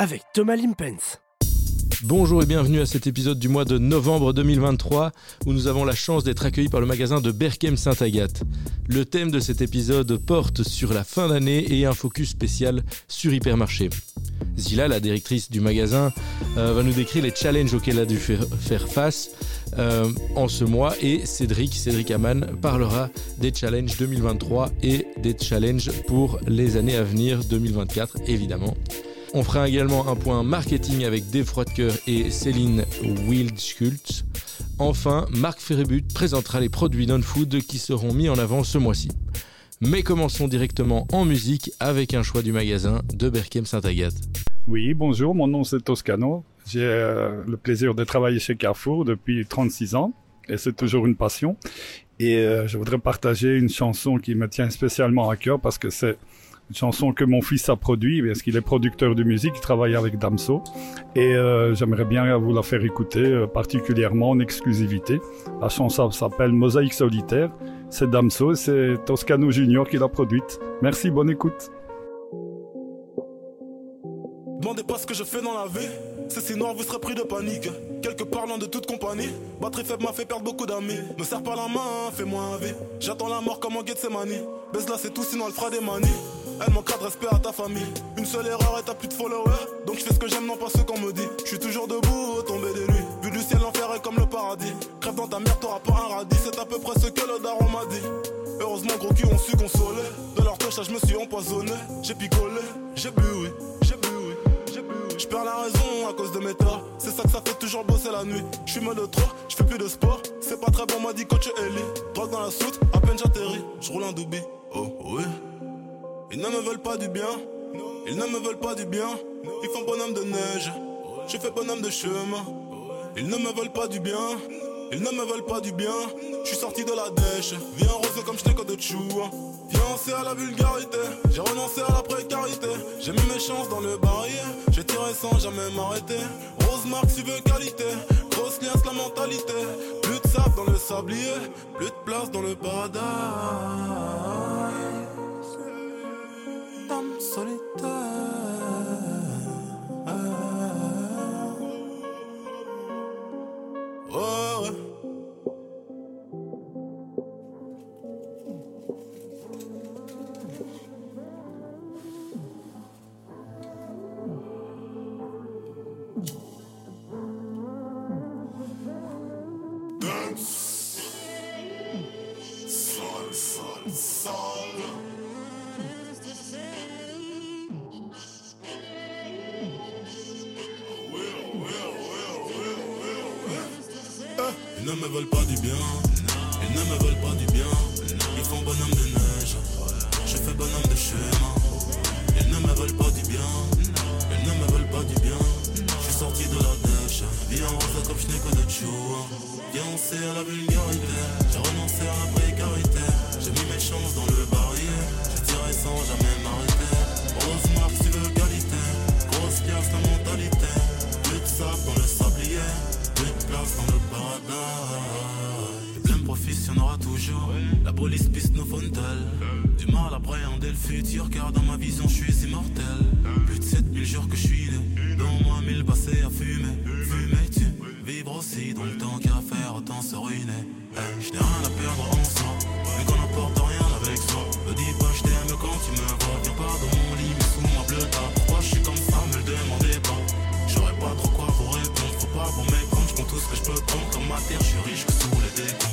avec Thomas Limpens. Bonjour et bienvenue à cet épisode du mois de novembre 2023 où nous avons la chance d'être accueillis par le magasin de Berkem Saint-Agathe. Le thème de cet épisode porte sur la fin d'année et un focus spécial sur Hypermarché. Zila, la directrice du magasin, euh, va nous décrire les challenges auxquels elle a dû faire, face euh, en ce mois et Cédric, Cédric Aman, parlera des challenges 2023 et des challenges pour les années à venir 2024 évidemment. On fera également un point marketing avec Dave Froidcoeur et Céline Wildschultz. Enfin, Marc Ferrebut présentera les produits non-food qui seront mis en avant ce mois-ci. Mais commençons directement en musique avec un choix du magasin de Berkem Saint-Agathe. Oui, bonjour, mon nom c'est Toscano. J'ai euh, le plaisir de travailler chez Carrefour depuis 36 ans et c'est toujours une passion. Et euh, je voudrais partager une chanson qui me tient spécialement à cœur parce que c'est une chanson que mon fils a produit parce qu'il est producteur de musique, il travaille avec Damso et euh, j'aimerais bien vous la faire écouter euh, particulièrement en exclusivité. La chanson s'appelle Mosaïque solitaire, c'est Damso, c'est Toscano Junior qui l'a produite. Merci, bonne écoute. Demandez pas ce que je fais dans la vie. C'est si noir, vous serez pris de panique. Quelque parlant de toute compagnie. Batterie faible m'a fait perdre beaucoup d'amis. Me serre pas la main, fais-moi un V. J'attends la mort comme en Gethsemane. Baisse là, c'est tout, sinon elle fera des manies. Elle manquera de respect à ta famille. Une seule erreur et t'as plus de followers. Donc je fais ce que j'aime, non pas ce qu'on me dit. Je suis toujours debout, tombé des nuits. Vu du ciel, l'enfer est comme le paradis. Crève dans ta mère, t'auras pas un radis. C'est à peu près ce que le daron m'a dit. Heureusement, gros cul ont su consoler. De leur touche, je me suis empoisonné. J'ai picolé, j'ai bu, oui. J'ai bu, oui. J'ai bu, oui. Je perds la raison à cause de mes torts. C'est ça que ça fait toujours bosser la nuit. Je suis de trop, je fais plus de sport. C'est pas très bon, m'a dit coach Ellie. Drogue dans la soute, à peine j'atterris. Je roule un doubi. Oh, oui. Ils ne me veulent pas du bien. Ils ne me veulent pas du bien. Ils font bonhomme de neige. Je fais bonhomme de chemin. Ils ne me veulent pas du bien. Ils ne me veulent pas du bien. Je suis sorti de la dèche. Viens rose comme je de chou. Fiancé à la vulgarité. J'ai renoncé à la précarité. J'ai mis mes chances dans le barrière. J'ai tiré sans jamais m'arrêter. Rose marque, tu veux qualité. Grosse liasse, la mentalité. Plus de sable dans le sablier. Plus de place dans le paradis. Dame solitaire. Ouais, je n'ai rien à perdre en soi, mais qu'on n'emporte rien avec soi. Me dis pas, je t'aime quand tu me vois. Viens pas dans mon lit, mais sous ma bleuta. Pourquoi je suis comme ça, me le demandez pas. J'aurais pas trop quoi vous répondre, faut pas vous méprendre. Je prends tout ce que je peux prendre comme ma terre, je suis riche que sous les décombres.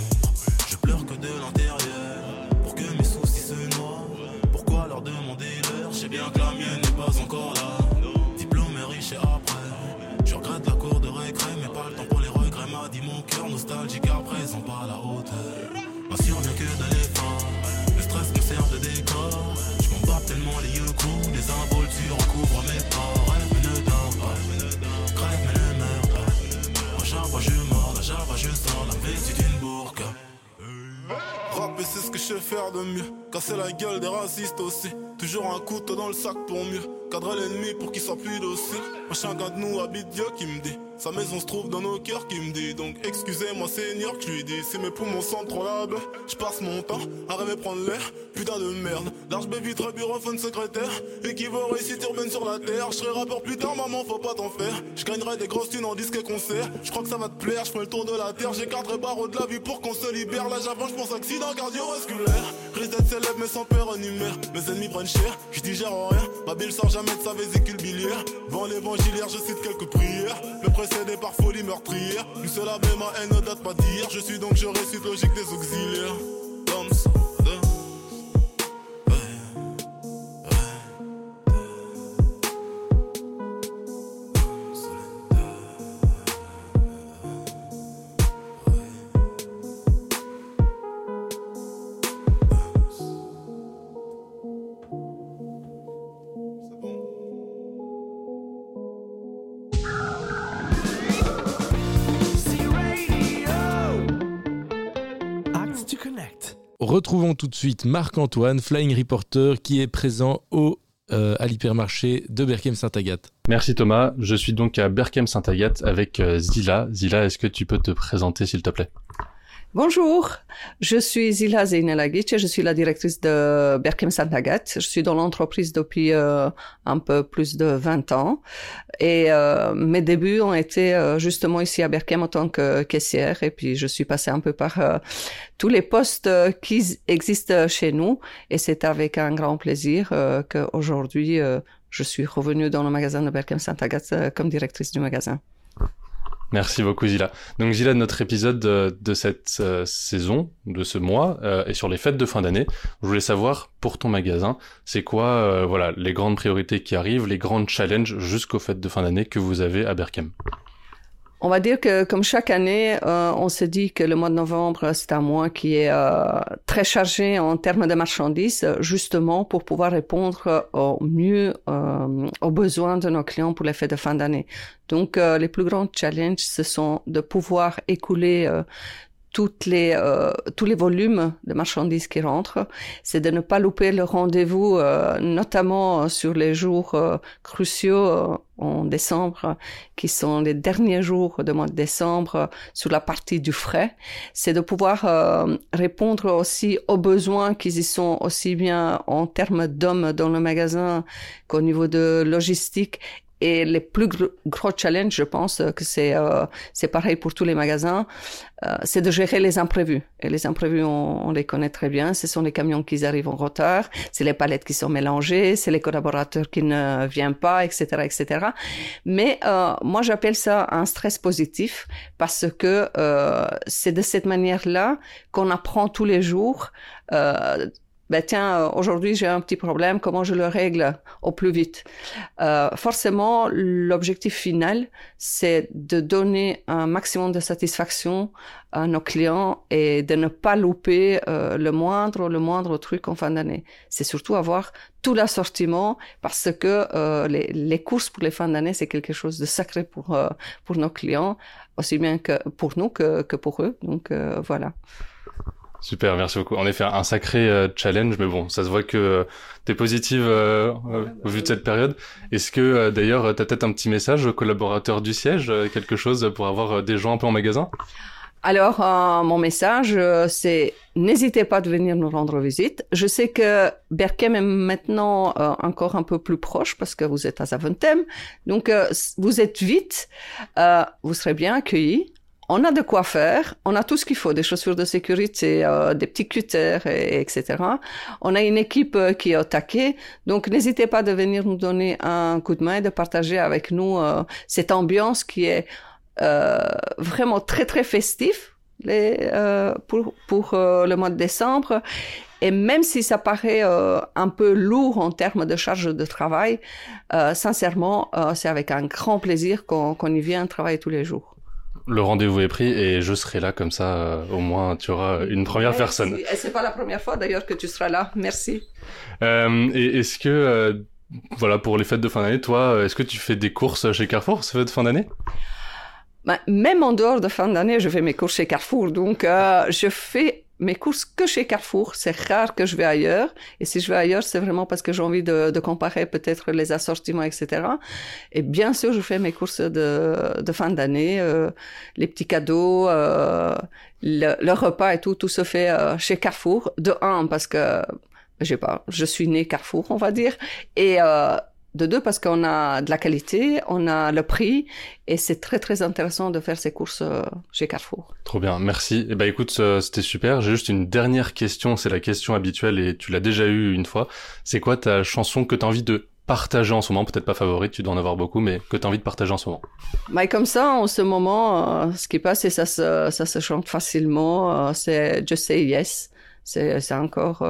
Je sais faire de mieux. Casser la gueule des racistes aussi. Toujours un couteau dans le sac pour mieux. Cadrer l'ennemi pour qu'il soit plus docile. Chacun de nous habite Dieu qui me dit. Sa maison se trouve dans nos cœurs qui me dit Donc excusez-moi Seigneur que je lui dis Si mes poumons sont trop lables Je passe mon temps à rêver prendre l'air Putain de merde. Large baby très bureauphone secrétaire Et qui veut réussite urbaine sur la terre. Je serai rappeur plus tard maman faut pas t'en faire. Je gagnerai des grosses thunes en disque et concert. Je crois que ça va te plaire Je fais le tour de la terre. J'écarterai barreau de la vie pour qu'on se libère. Là j'avance je pense accident cardiovasculaire. Risque d'être célèbre mais sans père numéro Mes ennemis prennent cher Je digère rien. Ma bille sort jamais de sa vésicule biliaire. Vent l'évangilière je cite quelques prières précédé par folie meurtrière. Une seule la ma haine ne date pas d'hier. Je suis donc je récite logique des auxiliaires. Retrouvons tout de suite Marc-Antoine, Flying Reporter, qui est présent au, euh, à l'hypermarché de Berkem-Saint-Agathe. Merci Thomas, je suis donc à Berkem-Saint-Agathe avec euh, Zila. Zila, est-ce que tu peux te présenter s'il te plaît? Bonjour, je suis Zila Zeynelagic, je suis la directrice de Berkem Santagat. Je suis dans l'entreprise depuis euh, un peu plus de 20 ans et euh, mes débuts ont été euh, justement ici à Berkem en tant que caissière et puis je suis passée un peu par tous les postes qui existent chez nous et c'est avec un grand plaisir qu'aujourd'hui je suis revenue dans le magasin de Berkem Santagat comme directrice du magasin. Merci beaucoup Zila. Donc Zila, notre épisode de, cette euh, saison, de ce mois, euh, est sur les fêtes de fin d'année. Je voulais savoir pour ton magasin, c'est quoi euh, voilà les grandes priorités qui arrivent, les grandes challenges jusqu'aux fêtes de fin d'année que vous avez à Berkem. On va dire que comme chaque année, euh, on se dit que le mois de novembre, c'est un mois qui est euh, très chargé en termes de marchandises, justement pour pouvoir répondre au mieux euh, aux besoins de nos clients pour les fêtes de fin d'année. Donc, les plus grands challenges, ce sont de pouvoir écouler toutes les, euh, tous les volumes de marchandises qui rentrent, c'est de ne pas louper le rendez-vous, euh, notamment sur les jours euh, cruciaux euh, en décembre, qui sont les derniers jours du mois de décembre sur la partie du frais. C'est de pouvoir répondre aussi aux besoins qui y sont aussi bien en termes d'hommes dans le magasin qu'au niveau de logistique et les plus gros challenges, je pense que c'est euh, c'est pareil pour tous les magasins, euh, c'est de gérer les imprévus. Et les imprévus, on, on, les connaît très bien. Ce sont les camions qui arrivent en retard, c'est les palettes qui sont mélangées, c'est les collaborateurs qui ne viennent pas, etc., etc. Mais euh, moi, j'appelle ça un stress positif parce que euh, c'est de cette manière-là qu'on apprend tous les jours. Euh, ben tiens, euh, aujourd'hui j'ai un petit problème, comment je le règle au plus vite? Euh, Forcément, l'objectif final, c'est de donner un maximum de satisfaction à nos clients et de ne pas louper euh, le moindre le moindre truc en fin d'année. C'est surtout avoir tout l'assortiment parce que euh, les, les, courses pour les fins d'année, c'est quelque chose de sacré pour, euh, pour nos clients, aussi bien que pour nous que, que pour eux. Donc voilà. Super, merci beaucoup. En effet, un sacré euh, challenge, mais bon, ça se voit que euh, tu es positive euh, au vu de cette période. Est-ce que d'ailleurs, tu as peut-être un petit message aux collaborateurs du siège, quelque chose pour avoir des gens un peu en magasin? Alors, mon message, c'est n'hésitez pas de venir nous rendre visite. Je sais que Berkem est maintenant encore un peu plus proche parce que vous êtes à Zaventem. Donc, vous êtes vite, vous serez bien accueillis on a de quoi faire, on a tout ce qu'il faut, des chaussures de sécurité, euh, des petits cutters, et, etc. On a une équipe euh, qui est au taquet, donc n'hésitez pas de venir nous donner un coup de main, de partager avec nous euh, cette ambiance qui est vraiment très très festif les, pour, pour le mois de décembre. Et même si ça paraît un peu lourd en termes de charge de travail, sincèrement, c'est avec un grand plaisir qu'on y vient travailler tous les jours le rendez-vous est pris et je serai là comme ça. Euh, au moins, tu auras une première personne. Et c'est pas la première fois d'ailleurs que tu seras là. Merci. Euh, et est-ce que, euh, voilà, pour les fêtes de fin d'année, toi, est-ce que tu fais des courses chez Carrefour ces fêtes de fin d'année? Ben, Même en dehors de fin d'année, je fais mes courses chez Carrefour. Donc, je fais mes courses que chez Carrefour. C'est rare que je vais ailleurs. Et si je vais ailleurs, c'est vraiment parce que j'ai envie de, de comparer peut-être les assortiments, etc. Et bien sûr, je fais mes courses de, de fin d'année, euh, les petits cadeaux, euh, le, le, repas et tout, tout se fait euh, chez Carrefour. De un, parce que, je sais pas, je suis né Carrefour, on va dire. Et euh, de deux, parce qu'on a de la qualité, on a le prix, et c'est très très intéressant de faire ces courses euh, chez Carrefour. Trop bien, merci. Eh ben écoute, euh, c'était super. J'ai juste une dernière question, c'est la question habituelle, et tu l'as déjà eu une fois. C'est quoi ta chanson que tu as envie de partager en ce moment? Peut-être pas favorite, tu dois en avoir beaucoup, mais que tu as envie de partager en ce moment Mais comme ça, en ce moment, euh, ce qui passe, et ça se, ça se chante facilement, c'est Just Say Yes. C'est encore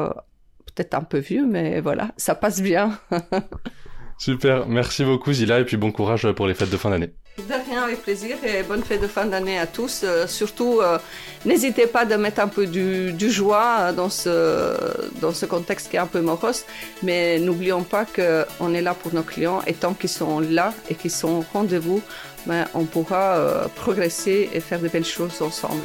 peut-être un peu vieux, mais voilà, ça passe bien. Super, merci beaucoup Zila et puis bon courage pour les fêtes de fin d'année. De rien, avec plaisir et bonne fête de fin d'année à tous. Euh, surtout, euh, n'hésitez pas de mettre un peu du, du, joie dans ce, dans ce contexte qui est un peu morose, mais n'oublions pas qu'on est là pour nos clients et tant qu'ils sont là et qu'ils sont au rendez-vous, ben, on pourra euh, progresser et faire de belles choses ensemble.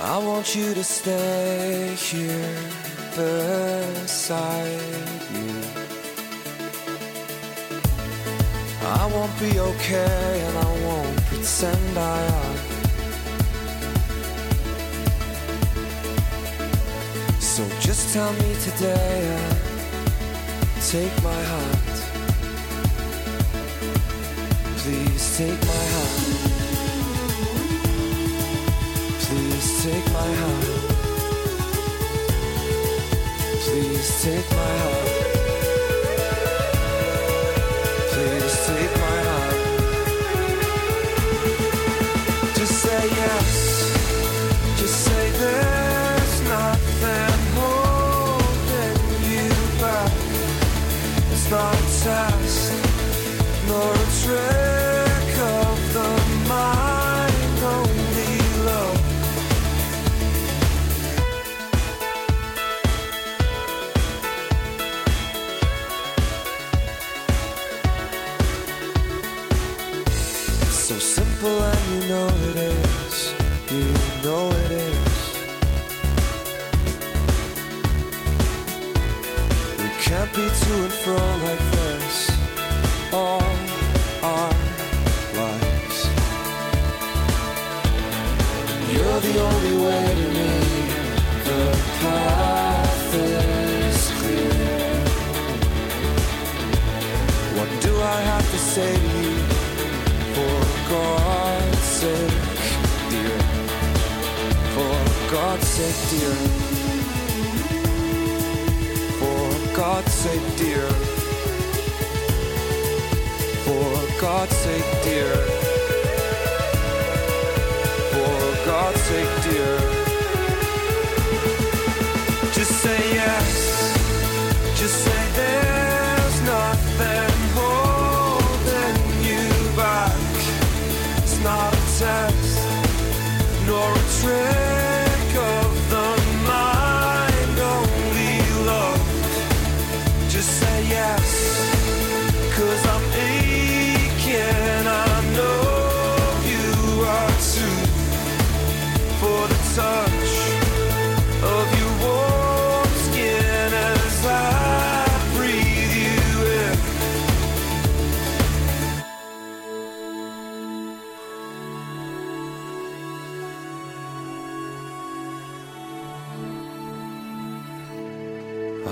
I want you to stay here beside me. I won't be okay and I won't pretend I am. So just tell me today and take my hand. Please take my hand. Please take my heart. Please take my hand.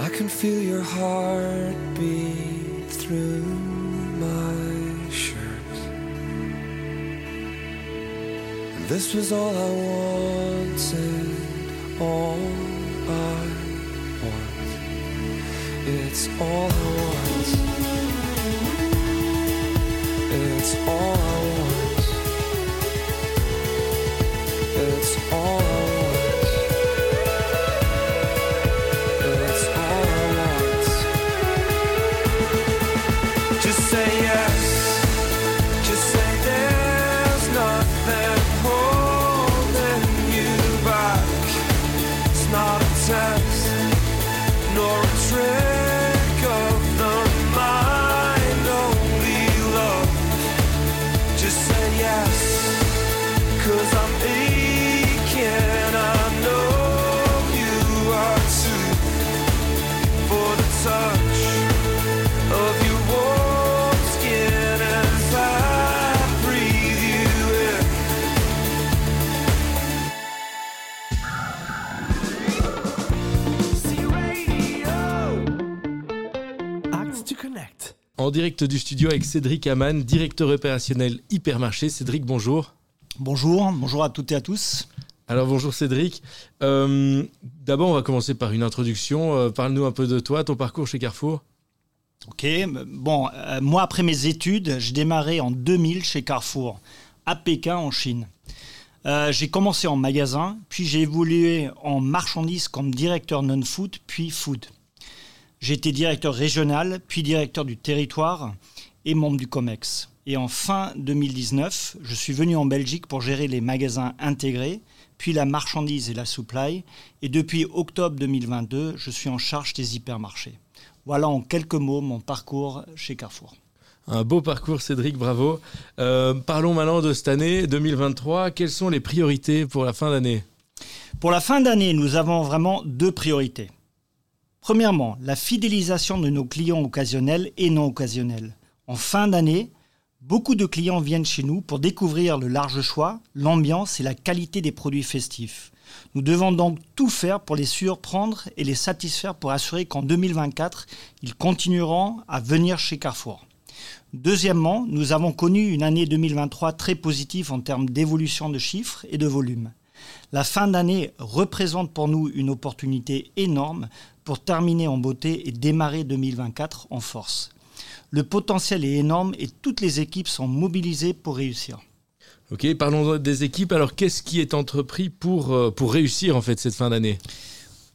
I can feel your heartbeat through my shirt. This was all I wanted, all I want. It's all I want. It's all I want. It's all en direct du studio avec Cédric Amann, directeur opérationnel hypermarché. Cédric, bonjour. Bonjour, bonjour à toutes et à tous. Alors bonjour Cédric. Euh, d'abord, on va commencer par une introduction. Euh, parle-nous un peu de toi, ton parcours chez Carrefour. Ok, bon, euh, moi après mes études, j'ai démarré en 2000 chez Carrefour, à Pékin en Chine. j'ai commencé en magasin, puis j'ai évolué en marchandises comme directeur non-food, puis food. J'ai été directeur régional, puis directeur du territoire et membre du COMEX. Et en fin 2019, je suis venu en Belgique pour gérer les magasins intégrés, puis la marchandise et la supply. Et depuis octobre 2022, je suis en charge des hypermarchés. Voilà en quelques mots mon parcours chez Carrefour. Un beau parcours, Cédric, bravo. Euh, parlons maintenant de cette année 2023. Quelles sont les priorités pour la fin d'année? Pour la fin d'année, nous avons vraiment deux priorités. Premièrement, la fidélisation de nos clients occasionnels et non occasionnels. En fin d'année, beaucoup de clients viennent chez nous pour découvrir le large choix, l'ambiance et la qualité des produits festifs. Nous devons donc tout faire pour les surprendre et les satisfaire pour assurer qu'en 2024, ils continueront à venir chez Carrefour. Deuxièmement, nous avons connu une année 2023 très positive en termes d'évolution de chiffres et de volume. La fin d'année représente pour nous une opportunité énorme pour terminer en beauté et démarrer 2024 en force. Le potentiel est énorme et toutes les équipes sont mobilisées pour réussir. Ok, parlons des équipes. Alors, qu'est-ce qui est entrepris pour, euh, pour réussir en fait cette fin d'année?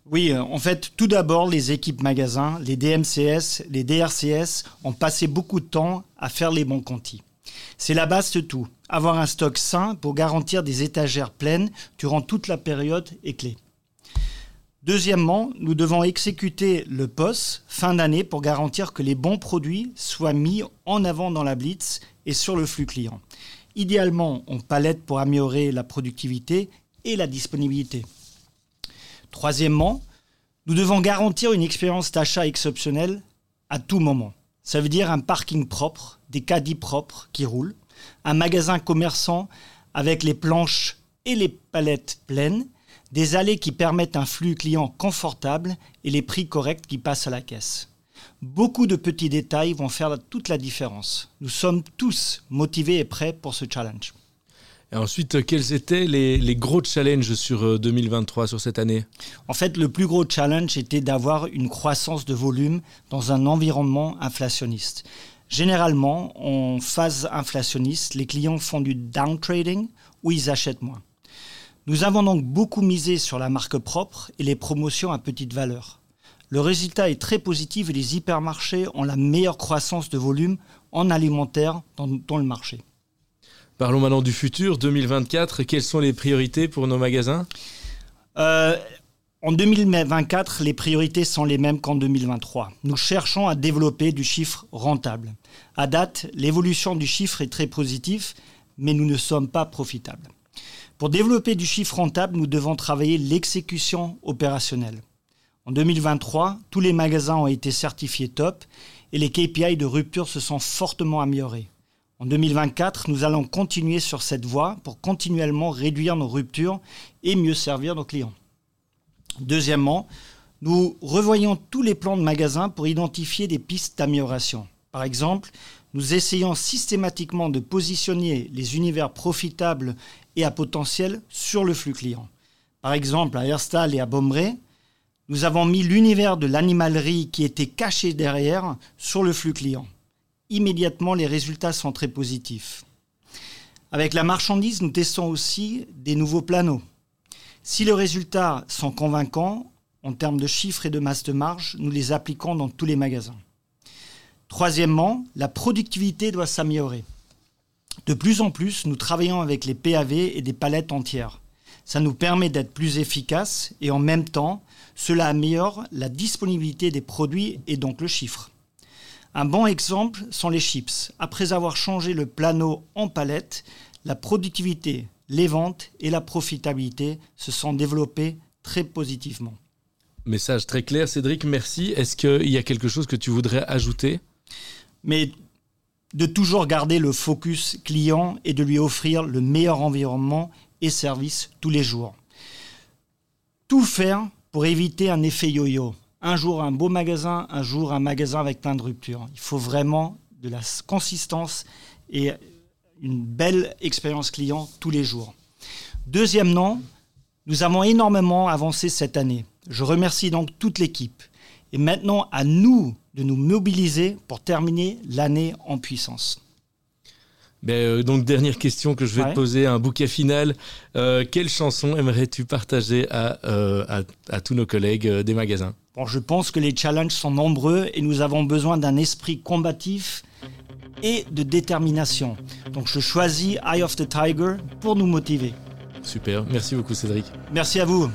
Oui, euh, en fait, tout d'abord, les équipes magasins, les DMCS, les DRCS ont passé beaucoup de temps à faire les bons contis. C'est la base de tout. Avoir un stock sain pour garantir des étagères pleines durant toute la période est clé. Deuxièmement, nous devons exécuter le POS fin d'année pour garantir que les bons produits soient mis en avant dans la blitz et sur le flux client. Idéalement en palette pour améliorer la productivité et la disponibilité. Troisièmement, nous devons garantir une expérience d'achat exceptionnelle à tout moment. Ça veut dire un parking propre, des caddies propres qui roulent, un magasin commerçant avec les planches et les palettes pleines, des allées qui permettent un flux client confortable et les prix corrects qui passent à la caisse. Beaucoup de petits détails vont faire toute la différence. Nous sommes tous motivés et prêts pour ce challenge. Et ensuite, quels étaient les, gros challenges sur 2023, euh, sur cette année? En fait, le plus gros challenge était d'avoir une croissance de volume dans un environnement inflationniste. Généralement, en phase inflationniste, les clients font du downtrading ou ils achètent moins. Nous avons donc beaucoup misé sur la marque propre et les promotions à petite valeur. Le résultat est très positif et les hypermarchés ont la meilleure croissance de volume en alimentaire dans, le marché. Parlons maintenant du futur, 2024. Quelles sont les priorités pour nos magasins? Euh, En 2024, les priorités sont les mêmes qu'en 2023. Nous cherchons à développer du chiffre rentable. À date, l'évolution du chiffre est très positive, mais nous ne sommes pas profitables. Pour développer du chiffre rentable, nous devons travailler l'exécution opérationnelle. En 2023, tous les magasins ont été certifiés top et les KPI de rupture se sont fortement améliorés. En 2024, nous allons continuer sur cette voie pour continuellement réduire nos ruptures et mieux servir nos clients. Deuxièmement, nous revoyons tous les plans de magasins pour identifier des pistes d'amélioration. Par exemple, nous essayons systématiquement de positionner les univers profitables et à potentiel sur le flux client. Par exemple, à Herstal et à Bombré, nous avons mis l'univers de l'animalerie qui était caché derrière sur le flux client. Immédiatement, les résultats sont très positifs. Avec la marchandise, nous testons aussi des nouveaux planos. Si les résultats sont convaincants, en termes de chiffres et de masse de marge, nous les appliquons dans tous les magasins. Troisièmement, la productivité doit s'améliorer. De plus en plus, nous travaillons avec les PAV et des palettes entières. Ça nous permet d'être plus efficaces et en même temps, cela améliore la disponibilité des produits et donc le chiffre. Un bon exemple sont les chips. Après avoir changé le plano en palette, la productivité, les ventes et la profitabilité se sont développées très positivement. Message très clair, Cédric, merci. Est-ce qu'il y a quelque chose que tu voudrais ajouter? Mais de toujours garder le focus client et de lui offrir le meilleur environnement et service tous les jours. Tout faire pour éviter un effet yo-yo. un jour un beau magasin, un jour un magasin avec plein de ruptures. Il faut vraiment de la consistance et une belle expérience client tous les jours. Deuxièmement, nous avons énormément avancé cette année. Je remercie donc toute l'équipe. Et maintenant, à nous de nous mobiliser pour terminer l'année en puissance. Ben, euh, donc dernière question que je vais te poser, un bouquet final. Euh, quelle chanson aimerais-tu partager à, euh, à, tous nos collègues des magasins? Bon, Je pense que les challenges sont nombreux et nous avons besoin d'un esprit combatif et de détermination. Donc je choisis Eye of the Tiger pour nous motiver. Super, merci beaucoup Cédric. Merci à vous.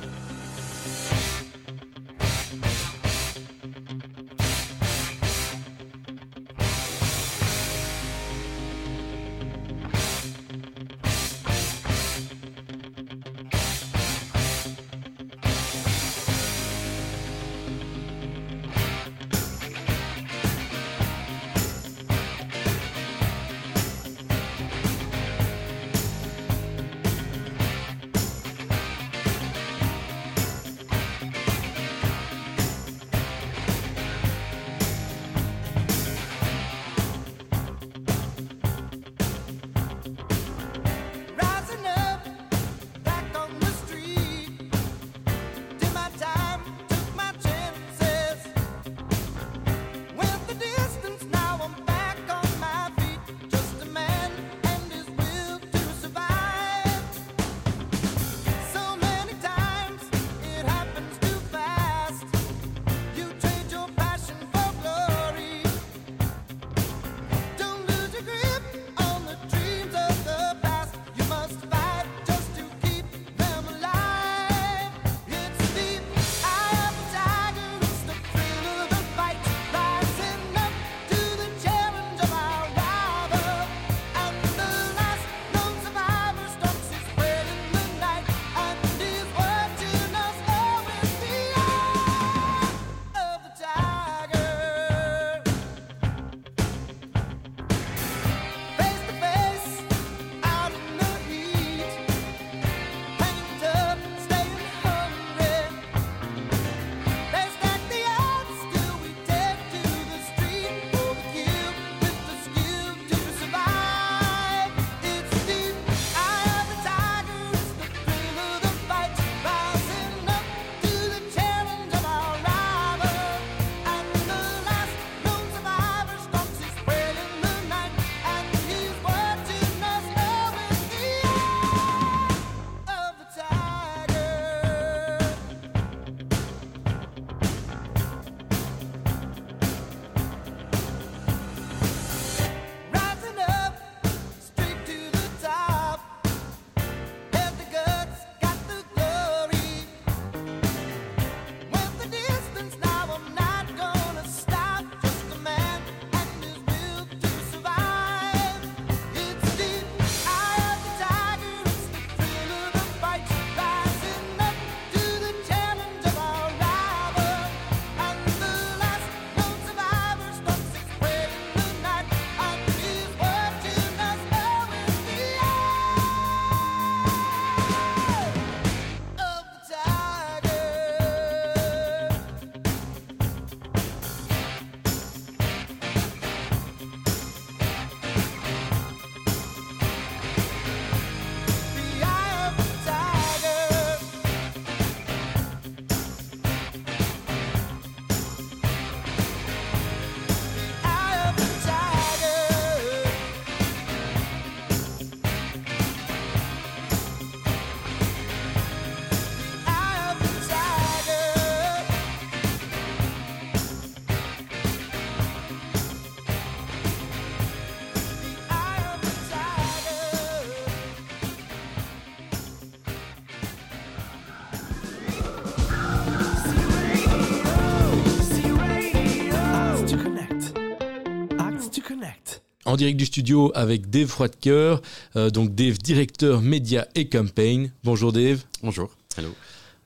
En direct du studio avec Dave Froidcoeur, euh, donc Dave, directeur média et campaign. Bonjour Dave. Bonjour. Hello.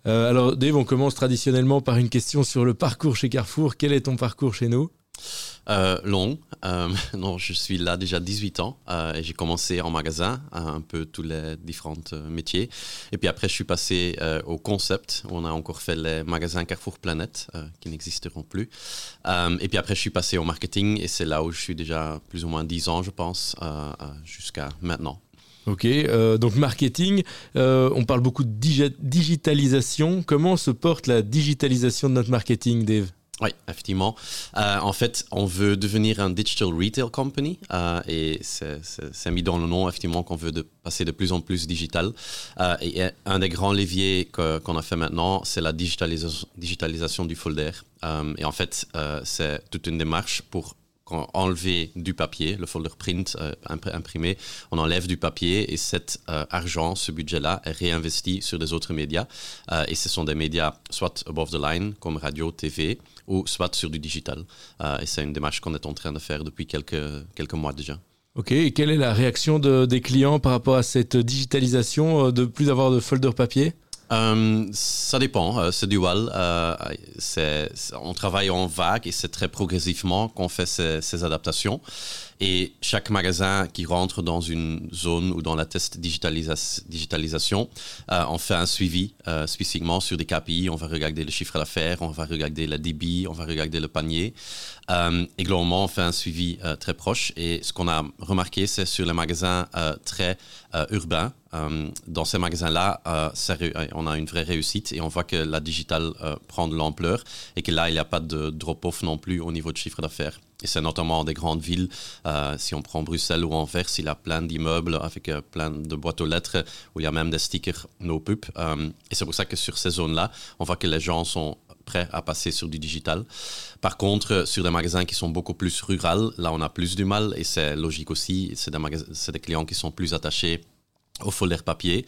Euh, alors Dave, on commence traditionnellement par une question sur le parcours chez Carrefour. Quel est ton parcours chez nous? Euh, long. Euh, non, je suis là déjà 18 ans euh, et j'ai commencé en magasin, un peu tous les différents métiers. Et puis après, je suis passé au concept. On a encore fait les magasins Carrefour Planète qui n'existeront plus. et puis après, je suis passé au marketing et c'est là où je suis déjà plus ou moins 10 ans, je pense, jusqu'à maintenant. Ok, donc marketing, on parle beaucoup de digitalisation. Comment se porte la digitalisation de notre marketing, Dave? Oui, effectivement. Euh, en fait, on veut devenir un digital retail company euh, et c'est mis dans le nom, effectivement, qu'on veut passer de plus en plus digital. Euh, et un des grands leviers qu'on a fait maintenant, c'est la digitalisation, digitalisation du folder. et en fait, c'est toute une démarche pour enlever du papier, le folder print euh, imprimé, on enlève du papier et cet euh, argent, ce budget-là, est réinvesti sur des autres médias. Euh, et ce sont des médias soit above the line, comme radio, TV, ou soit sur du digital. et c'est une démarche qu'on est en train de faire depuis quelques, quelques mois déjà. Ok, et quelle est la réaction de, des clients par rapport à cette digitalisation, de plus avoir de folder papier? Euh, ça dépend, euh, c'est dual. Euh, on travaille en vague et c'est très progressivement qu'on fait ces, ces, adaptations. Et chaque magasin qui rentre dans une zone ou dans la test digitalisation, euh, on fait un suivi euh, spécifiquement sur des KPI. On va regarder le chiffre d'affaires, on va regarder le débit, on va regarder le panier. Euh, et globalement, on fait un suivi très proche. Et ce qu'on a remarqué, c'est sur les magasins très urbains. dans ces magasins-là, on a une vraie réussite et on voit que la digitale prend de l'ampleur et que là, il n'y a pas de drop-off non plus au niveau de chiffre d'affaires. Et c'est notamment des grandes villes. Euh, si on prend Bruxelles ou Anvers, il y a plein d'immeubles avec euh, plein de boîtes aux lettres où il y a même des stickers no pub. Euh, et c'est pour ça que sur ces zones-là, on voit que les gens sont prêts à passer sur du digital. Par contre, sur des magasins qui sont beaucoup plus ruraux, là, on a plus du mal et c'est logique aussi. C'est des, des, clients qui sont plus attachés au folder papier.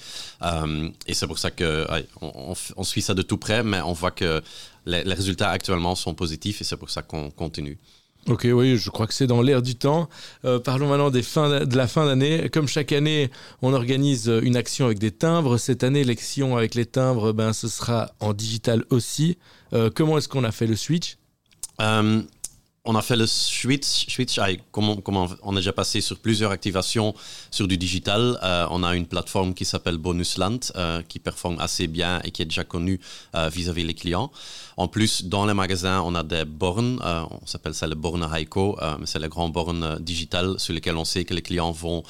et c'est pour ça qu'on on, suit ça de tout près, mais on voit que les résultats actuellement sont positifs et c'est pour ça qu'on continue. Ok, oui, je crois que c'est dans l'air du temps. Euh, parlons maintenant des fins de la fin d'année. Comme chaque année, on organise une action avec des timbres. Cette année, l'élection avec les timbres, ben, ce sera en digital aussi. Euh, comment est-ce qu'on a fait le switch? Euh, on a fait le switch, switch comment, on a déjà passé sur plusieurs activations sur du digital. Euh, on a une plateforme qui s'appelle Bonusland, euh, qui performe assez bien et qui est déjà connue euh, vis-à-vis les clients. En plus, dans les magasins, on a des bornes, on s'appelle ça le borne Heiko, mais c'est les grandes bornes digitales sur lesquelles on sait que les clients vont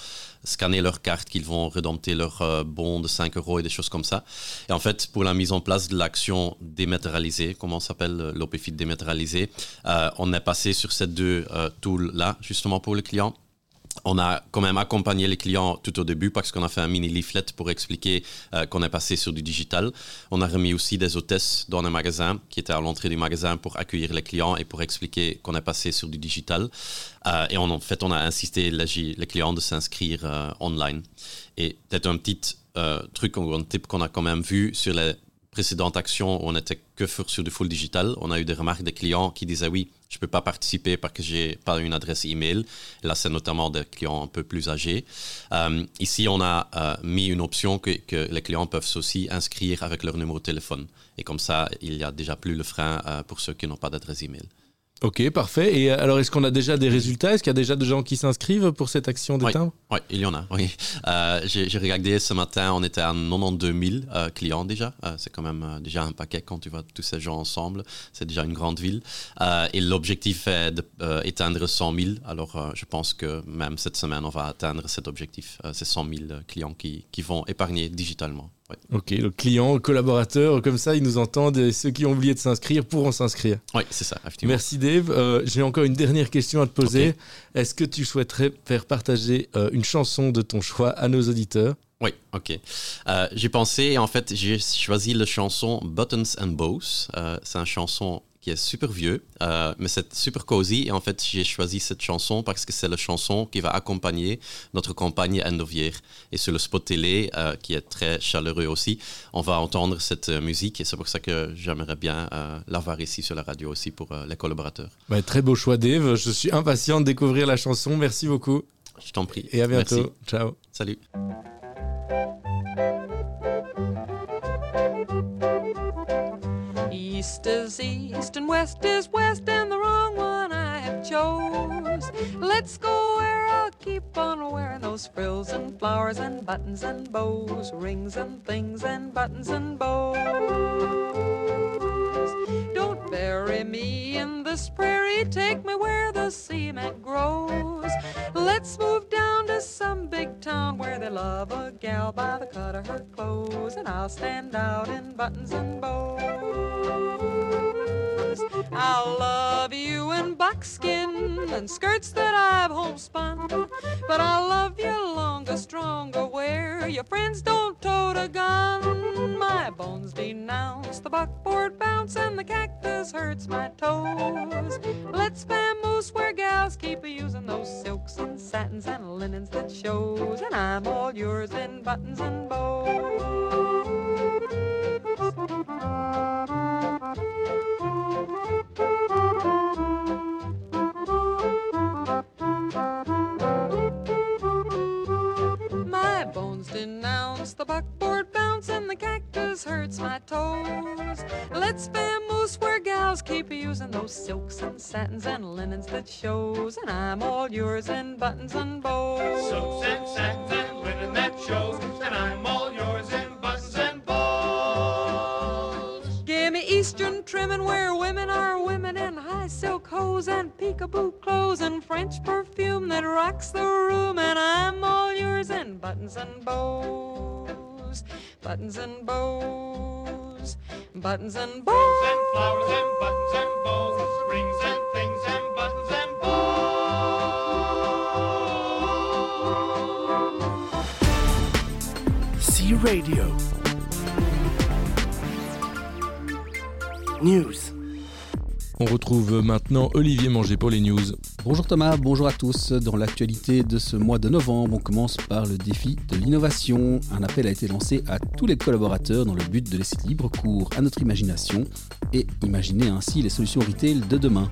scanner leur carte, qu'ils vont rédempter leur euh, bon de 5 euros et des choses comme ça. Et en fait, pour la mise en place de l'action dématérialisée, comment s'appelle euh, l'OPFIT dématérialisé, euh, on est passé sur ces deux tools-là, justement pour le client on a quand même accompagné les clients tout au début parce qu'on a fait un mini leaflet pour expliquer euh, qu'on est passé sur du digital. On a remis aussi des hôtesses dans un magasin qui étaient à l'entrée du magasin pour accueillir les clients et pour expliquer qu'on est passé sur du digital. Euh, et en fait, on a insisté les, clients de s'inscrire euh, online. Et peut-être un petit truc, un tip qu'on a quand même vu sur les précédentes actions où on n'était que sur du full digital, on a eu des remarques des clients qui disaient oui, je ne peux pas participer parce que j'ai pas une adresse email. là, c'est notamment des clients un peu plus âgés. Euh, ici, on a euh, mis une option que, que, les clients peuvent aussi inscrire avec leur numéro de téléphone. Et comme ça, il n'y a déjà plus le frein euh, pour ceux qui n'ont pas d'adresse email. Ok, parfait. Et alors, est-ce qu'on a déjà des résultats? Est-ce qu'il y a déjà des gens qui s'inscrivent pour cette action des oui. timbres? Oui, il y en a. Oui. Euh, j'ai regardé ce matin, on était à 92 000 euh, clients déjà. Euh, c'est quand même déjà un paquet quand tu vois tous ces gens ensemble. C'est déjà une grande ville. et l'objectif est d'atteindre 100 000. Alors, je pense que même cette semaine, on va atteindre cet objectif. c'est 100 000 clients qui, qui vont épargner digitalement. Ok, le client, collaborateur, comme ça, ils nous entendent et ceux qui ont oublié de s'inscrire pourront s'inscrire. Oui, c'est ça, Merci Dave. Euh, j'ai encore une dernière question à te poser. Est-ce que tu souhaiterais faire partager euh, une chanson de ton choix à nos auditeurs? Oui, ok. Euh, j'ai pensé, en fait, j'ai choisi la chanson Buttons and Bows. c'est une chanson qui est super vieux, euh, mais c'est super cozy. Et en fait, j'ai choisi cette chanson parce que c'est la chanson qui va accompagner notre campagne Year. Et sur le spot télé, euh, qui est très chaleureux aussi, on va entendre cette euh, musique. Et c'est pour ça que j'aimerais bien l'avoir ici sur la radio aussi pour les collaborateurs. très beau choix, Dave. Je suis impatient de découvrir la chanson. Merci beaucoup. Je t'en prie. Et à bientôt. Ciao. Salut. East is east and west is west, and the wrong one I have chose. Let's go where I'll keep on wearing those frills and flowers and buttons and bows, rings and things and buttons and bows. Don't bury me in this prairie, take me where the cement grows. Let's move down to some big town where they love a gal by the cut of her clothes, and I'll stand out in buttons and bows. I'll love you in buckskin and skirts that I've homespun, but I'll love you longer, stronger, where your friends don't tote a gun. My bones denounce the buckboard bounce and the cactus hurts my toes. Let's vamoose where gals keep using those silks and satins and linens that shows, and I'm all yours in buttons and bows. My bones denounce the buckboard bounce and the cactus hurts my toes. Let's vamoose where gals keep using those silks and satins and linens that shows, and I'm all yours in buttons and bows. Silks and satins and linen that shows, and I'm all yours in me trimming where women are women in high silk hose and peekaboo clothes and French perfume that rocks the room, and I'm all yours in buttons and bows, buttons and bows, buttons and bows. Roses and flowers and buttons and bows, rings and things and buttons and bows. C Radio. News. On retrouve maintenant Olivier Manger pour les news. Bonjour Thomas, bonjour à tous. Dans l'actualité de ce mois de novembre, on commence par le défi de l'innovation. Un appel a été lancé à tous les collaborateurs dans le but de laisser libre cours à notre imagination et imaginer ainsi les solutions retail de demain.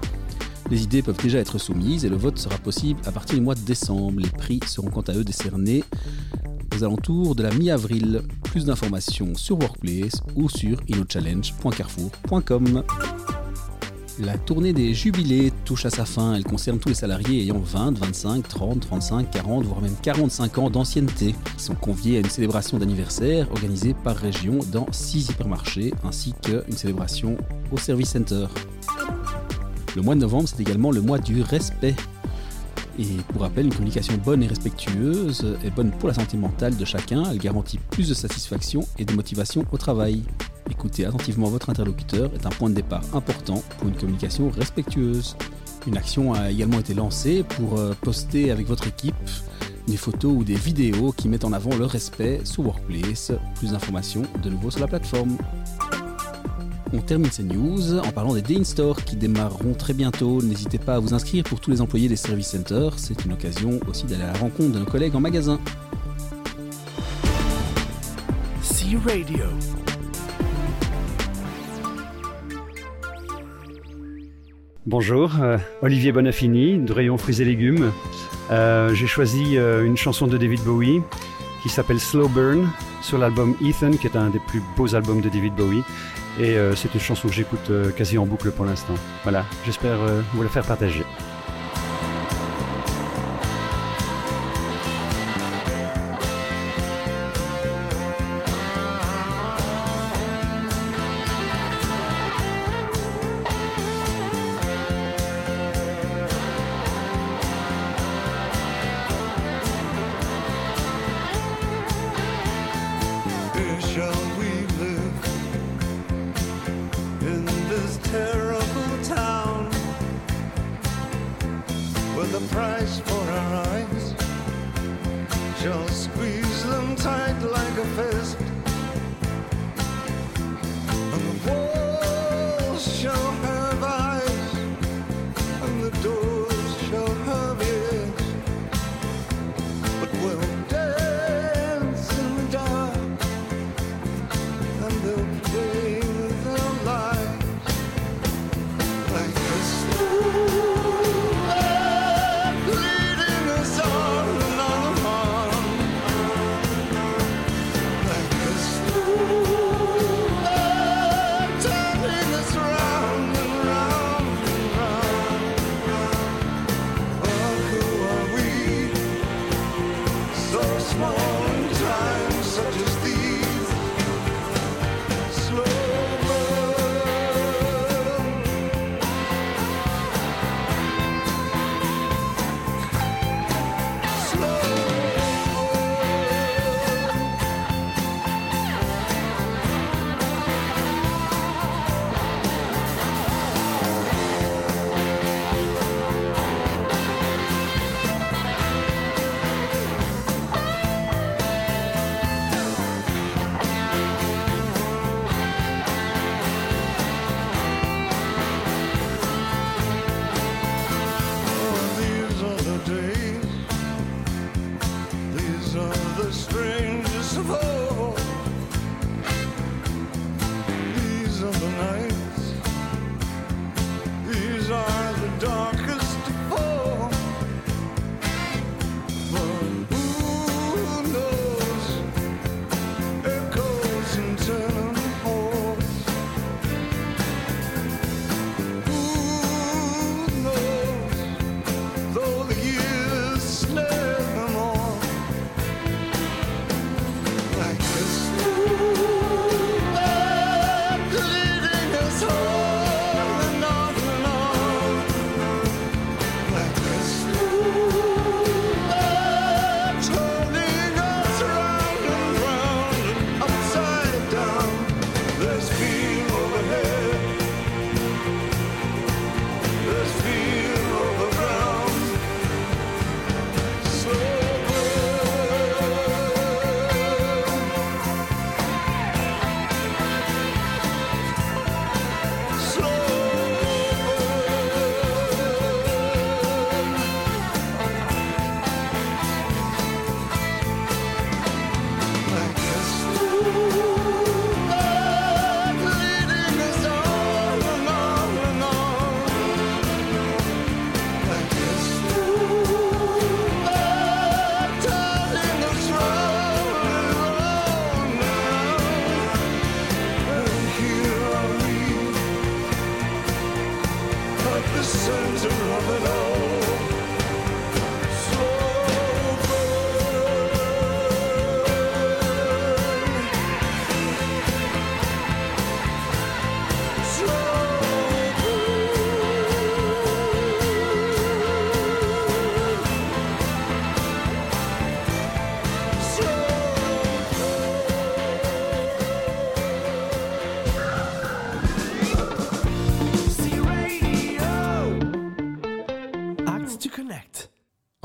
Les idées peuvent déjà être soumises et le vote sera possible à partir du mois de décembre. Les prix seront quant à eux décernés aux alentours de la mi-avril. Plus d'informations sur Workplace ou sur innochallenge.carrefour.com. La tournée des jubilés touche à sa fin. Elle concerne tous les salariés ayant 20, 25, 30, 35, 40, voire même 45 ans d'ancienneté. Ils sont conviés à une célébration d'anniversaire organisée par région dans 6 hypermarchés ainsi qu'une célébration au Service Center. Le mois de novembre, c'est également le mois du respect. Et pour rappel, une communication bonne et respectueuse est bonne pour la santé mentale de chacun. Elle garantit plus de satisfaction et de motivation au travail. Écoutez attentivement votre interlocuteur est un point de départ important pour une communication respectueuse. Une action a également été lancée pour euh, poster avec votre équipe des photos ou des vidéos qui mettent en avant le respect sur Workplace. Plus d'informations de nouveau sur la plateforme. On termine ces news en parlant des Day in Store qui démarreront très bientôt. N'hésitez pas à vous inscrire pour tous les employés des service centers. C'est une occasion aussi d'aller à la rencontre de nos collègues en magasin. C Radio. Bonjour, euh, Olivier Bonafini, de Rayon Fruits et Légumes. Euh, J'ai choisi euh, une chanson de David Bowie qui s'appelle Slow Burn sur l'album Ethan, qui est un des plus beaux albums de David Bowie. Et euh, c'est une chanson que j'écoute euh, quasi en boucle pour l'instant. Voilà, j'espère euh, vous la faire partager.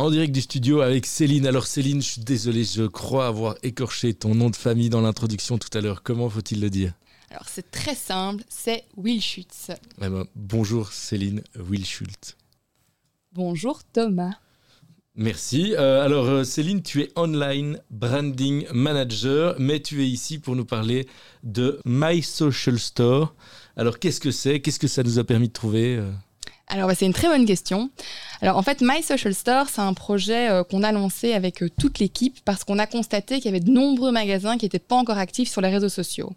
En direct du studio avec Céline. Alors Céline, je suis désolé, je crois avoir écorché ton nom de famille dans l'introduction tout à l'heure. Comment faut-il le dire? Alors c'est très simple, c'est Will Schutz. Eh ben, Bonjour Céline Will Schultz. Bonjour Thomas. Merci. Euh, alors euh, Céline, tu es online branding manager, mais tu es ici pour nous parler de My Social Store. Alors qu'est-ce que c'est? Qu'est-ce que ça nous a permis de trouver euh? Alors bah, c'est une très bonne question. Alors en fait, My Social Store, c'est un projet euh, qu'on a lancé avec euh, toute l'équipe parce qu'on a constaté qu'il y avait de nombreux magasins qui n'étaient pas encore actifs sur les réseaux sociaux.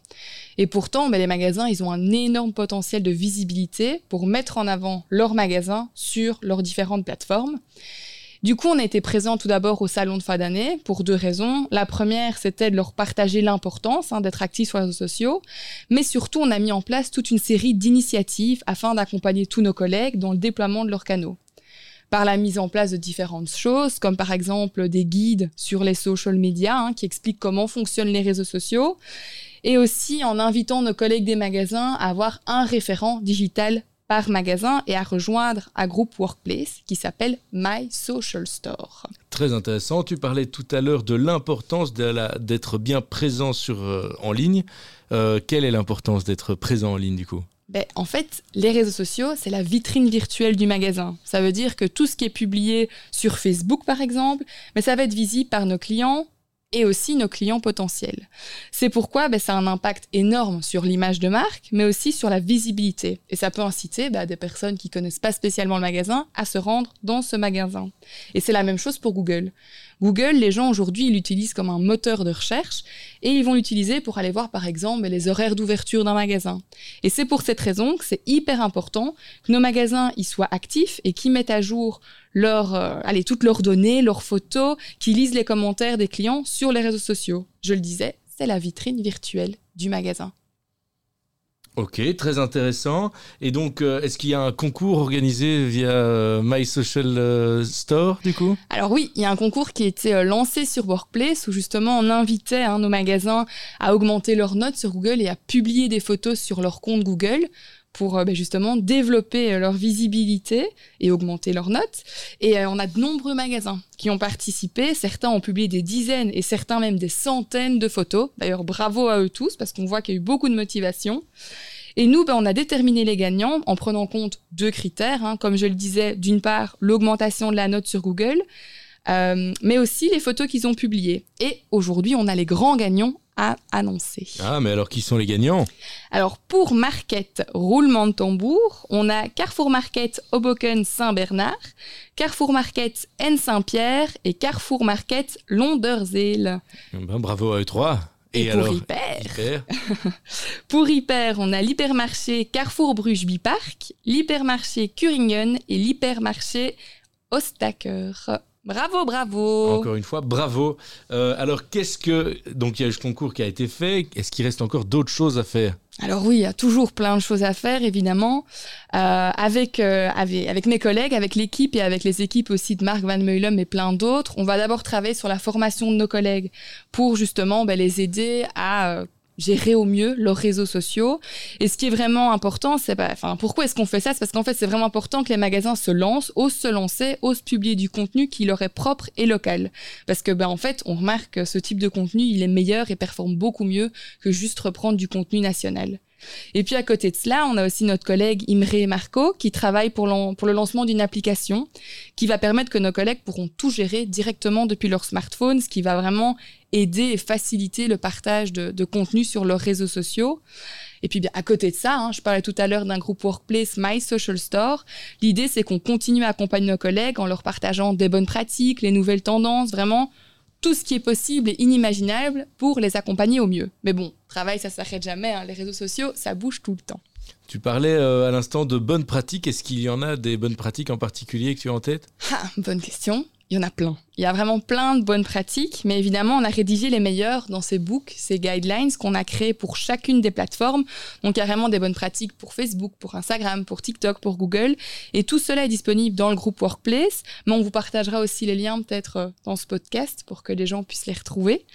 Et pourtant, bah, les magasins, ils ont un énorme potentiel de visibilité pour mettre en avant leurs magasins sur leurs différentes plateformes. Du coup, on a été présent tout d'abord au salon de fin d'année pour deux raisons. La première, c'était de leur partager l'importance hein, d'être actifs sur les réseaux sociaux, mais surtout, on a mis en place toute une série d'initiatives afin d'accompagner tous nos collègues dans le déploiement de leurs canaux par la mise en place de différentes choses, comme par exemple des guides sur les social media hein, qui expliquent comment fonctionnent les réseaux sociaux, et aussi en invitant nos collègues des magasins à avoir un référent digital par magasin et à rejoindre un groupe workplace qui s'appelle My Social Store. Très intéressant. Tu parlais tout à l'heure de l'importance d'être bien présent sur, euh, en ligne. Euh, quelle est l'importance d'être présent en ligne du coup? Ben, en fait, les réseaux sociaux, c'est la vitrine virtuelle du magasin. Ça veut dire que tout ce qui est publié sur Facebook, par exemple, mais ça va être visible par nos clients et aussi nos clients potentiels. C'est pourquoi ben, ça a un impact énorme sur l'image de marque, mais aussi sur la visibilité. Et ça peut inciter ben, des personnes qui connaissent pas spécialement le magasin à se rendre dans ce magasin. Et c'est la même chose pour Google. Google, les gens aujourd'hui, ils l'utilisent comme un moteur de recherche et ils vont l'utiliser pour aller voir par exemple les horaires d'ouverture d'un magasin. Et c'est pour cette raison que c'est hyper important que nos magasins y soient actifs et qu'ils mettent à jour leur, euh, allez, toutes leurs données, leurs photos, qu'ils lisent les commentaires des clients sur les réseaux sociaux. Je le disais, c'est la vitrine virtuelle du magasin. Ok, très intéressant. Et donc, euh, est-ce qu'il y a un concours organisé via euh, My Social euh, Store du coup? Alors oui, il y a un concours qui a été euh, lancé sur Workplace où justement on invitait nos magasins à augmenter leurs notes sur Google et à publier des photos sur leur compte Google pour ben, justement développer leur visibilité et augmenter leurs notes. Et on a de nombreux magasins qui ont participé. Certains ont publié des dizaines et certains même des centaines de photos. D'ailleurs, bravo à eux tous parce qu'on voit qu'il y a eu beaucoup de motivation. Et nous, ben, on a déterminé les gagnants en prenant en compte deux critères. hein. Comme je le disais, d'une part, l'augmentation de la note sur Google, euh, mais aussi les photos qu'ils ont publiées. Et aujourd'hui, on a les grands gagnants à annoncer. Ah, mais alors qui sont les gagnants? Alors pour Market roulement de tambour, on a Carrefour Market Hoboken Saint-Bernard, Carrefour Market N Saint-Pierre et Carrefour Market Londerzeel. Ben, Bravo à eux trois. Et pour Hyper. Hyper. Pour Hyper, on a l'hypermarché Carrefour Bruges Bipark, l'hypermarché Curingen et l'hypermarché Ostaker. Bravo, bravo. Encore une fois, bravo. Euh, alors, qu'est-ce que. Donc, il y a eu ce concours qui a été fait. Est-ce qu'il reste encore d'autres choses à faire? Alors oui, il y a toujours plein de choses à faire, évidemment. Euh, avec, euh, avec, avec mes collègues, avec l'équipe et avec les équipes aussi de Marc Van Meulem et plein d'autres, on va d'abord travailler sur la formation de nos collègues pour justement ben, les aider à euh, gérer au mieux leurs réseaux sociaux. Et ce qui est vraiment important, c'est bah, enfin, pourquoi est-ce qu'on fait ça? C'est parce qu'en fait, c'est vraiment important que les magasins se lancent, osent se lancer, osent publier du contenu qui leur est propre et local. Parce que, ben, en fait, on remarque que ce type de contenu, il est meilleur et performe beaucoup mieux que juste reprendre du contenu national. Et puis à côté de cela, on a aussi notre collègue Imre Marco qui travaille pour, le lancement d'une application qui va permettre que nos collègues pourront tout gérer directement depuis leur smartphone, ce qui va vraiment aider et faciliter le partage de, de contenu sur leurs réseaux sociaux. Et puis bien, à côté de ça, hein, je parlais tout à l'heure d'un groupe Workplace My Social Store. L'idée, c'est qu'on continue à accompagner nos collègues en leur partageant des bonnes pratiques, les nouvelles tendances, vraiment tout ce qui est possible et inimaginable pour les accompagner au mieux. Mais bon, travail, ça s'arrête jamais. hein. Les réseaux sociaux, ça bouge tout le temps. Tu parlais euh, à l'instant de bonnes pratiques. Est-ce qu'il y en a des bonnes pratiques en particulier que tu as en tête? Ah, bonne question. Il y en a plein. Il y a vraiment plein de bonnes pratiques, mais évidemment, on a rédigé les meilleures dans ces books, ces guidelines qu'on a créés pour chacune des plateformes. Donc, carrément des bonnes pratiques pour Facebook, pour Instagram, pour TikTok, pour Google. Et tout cela est disponible dans le groupe Workplace, mais on vous partagera aussi les liens peut-être euh, dans ce podcast pour que les gens puissent les retrouver.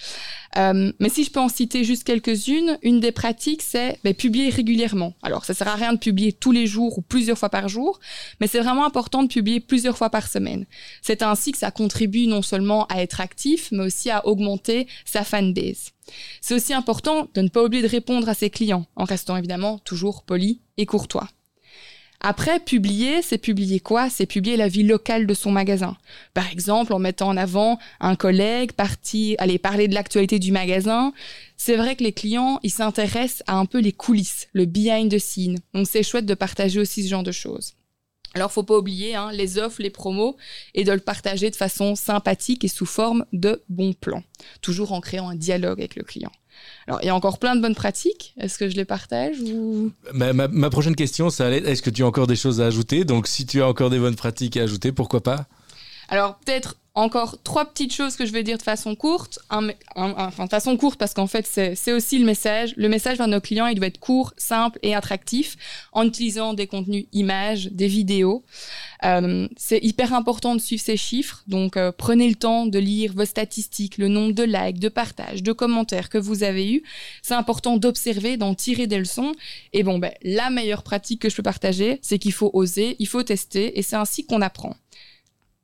Euh, mais si je peux en citer juste quelques-unes, une des pratiques, c'est ben, publier régulièrement. Alors, ça sert à rien de publier tous les jours ou plusieurs fois par jour, mais c'est vraiment important de publier plusieurs fois par semaine. C'est ainsi que ça contribue non seulement à être actif, mais aussi à augmenter sa fanbase. C'est aussi important de ne pas oublier de répondre à ses clients, en restant évidemment toujours poli et courtois. Après, publier, c'est publier quoi? C'est publier la vie locale de son magasin. Par exemple, en mettant en avant un collègue, parti, aller parler de l'actualité du magasin. C'est vrai que les clients, ils s'intéressent à un peu les coulisses, le behind the scene. Donc c'est chouette de partager aussi ce genre de choses. Alors, faut pas oublier hein, les offres, les promos, et de le partager de façon sympathique et sous forme de bons plans. Toujours en créant un dialogue avec le client. Alors, il y a encore plein de bonnes pratiques. Est-ce que je les partage ou... Ma, ma- ma prochaine question, ça allait être est-ce que tu as encore des choses à ajouter? Donc, si tu as encore des bonnes pratiques à ajouter, pourquoi pas? Alors, peut-être encore trois petites choses que je vais dire de façon courte. Un- un- enfin, de façon courte, parce qu'en fait, c'est c'est aussi le message. Le message vers nos clients, il doit être court, simple et attractif, en utilisant des contenus images, des vidéos. Euh, c'est hyper important de suivre ces chiffres, donc euh, prenez le temps de lire vos statistiques, le nombre de likes, de partages, de commentaires que vous avez eus. C'est important d'observer, d'en tirer des leçons. Et bon, ben, la meilleure pratique que je peux partager, c'est qu'il faut oser, il faut tester, et c'est ainsi qu'on apprend.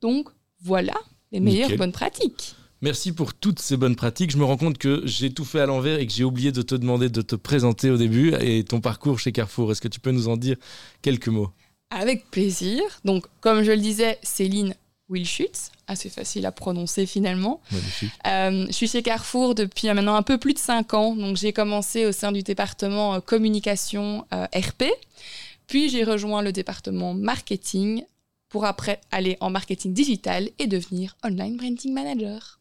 Donc, voilà les meilleures Nickel. bonnes pratiques. Merci pour toutes ces bonnes pratiques. Je me rends compte que j'ai tout fait à l'envers et que j'ai oublié de te demander de te présenter au début et ton parcours chez Carrefour. Est-ce que tu peux nous en dire quelques mots? Avec plaisir. Donc, comme je le disais, Céline Wilschutz, assez facile à prononcer finalement. Euh, je suis chez Carrefour depuis euh, maintenant un peu plus de 5 ans. Donc, j'ai commencé au sein du département euh, communication euh, RP. Puis, j'ai rejoint le département marketing pour après aller en marketing digital et devenir online branding manager.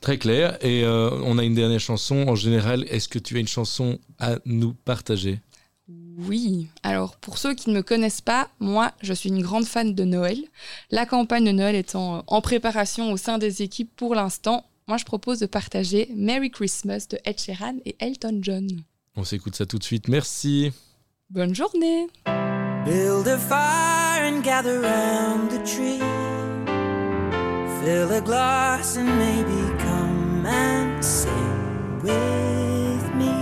Très clair. Et euh, on a une dernière chanson. En général, est-ce que tu as une chanson à nous partager? Oui, alors pour ceux qui ne me connaissent pas, moi je suis une grande fan de Noël. La campagne de Noël étant euh, en préparation au sein des équipes pour l'instant, moi je propose de partager Merry Christmas de Ed Sheeran et Elton John. On s'écoute ça tout de suite. Merci. Bonne journée Build a fire and gather round the tree. Fill a glass and maybe come and sing with me.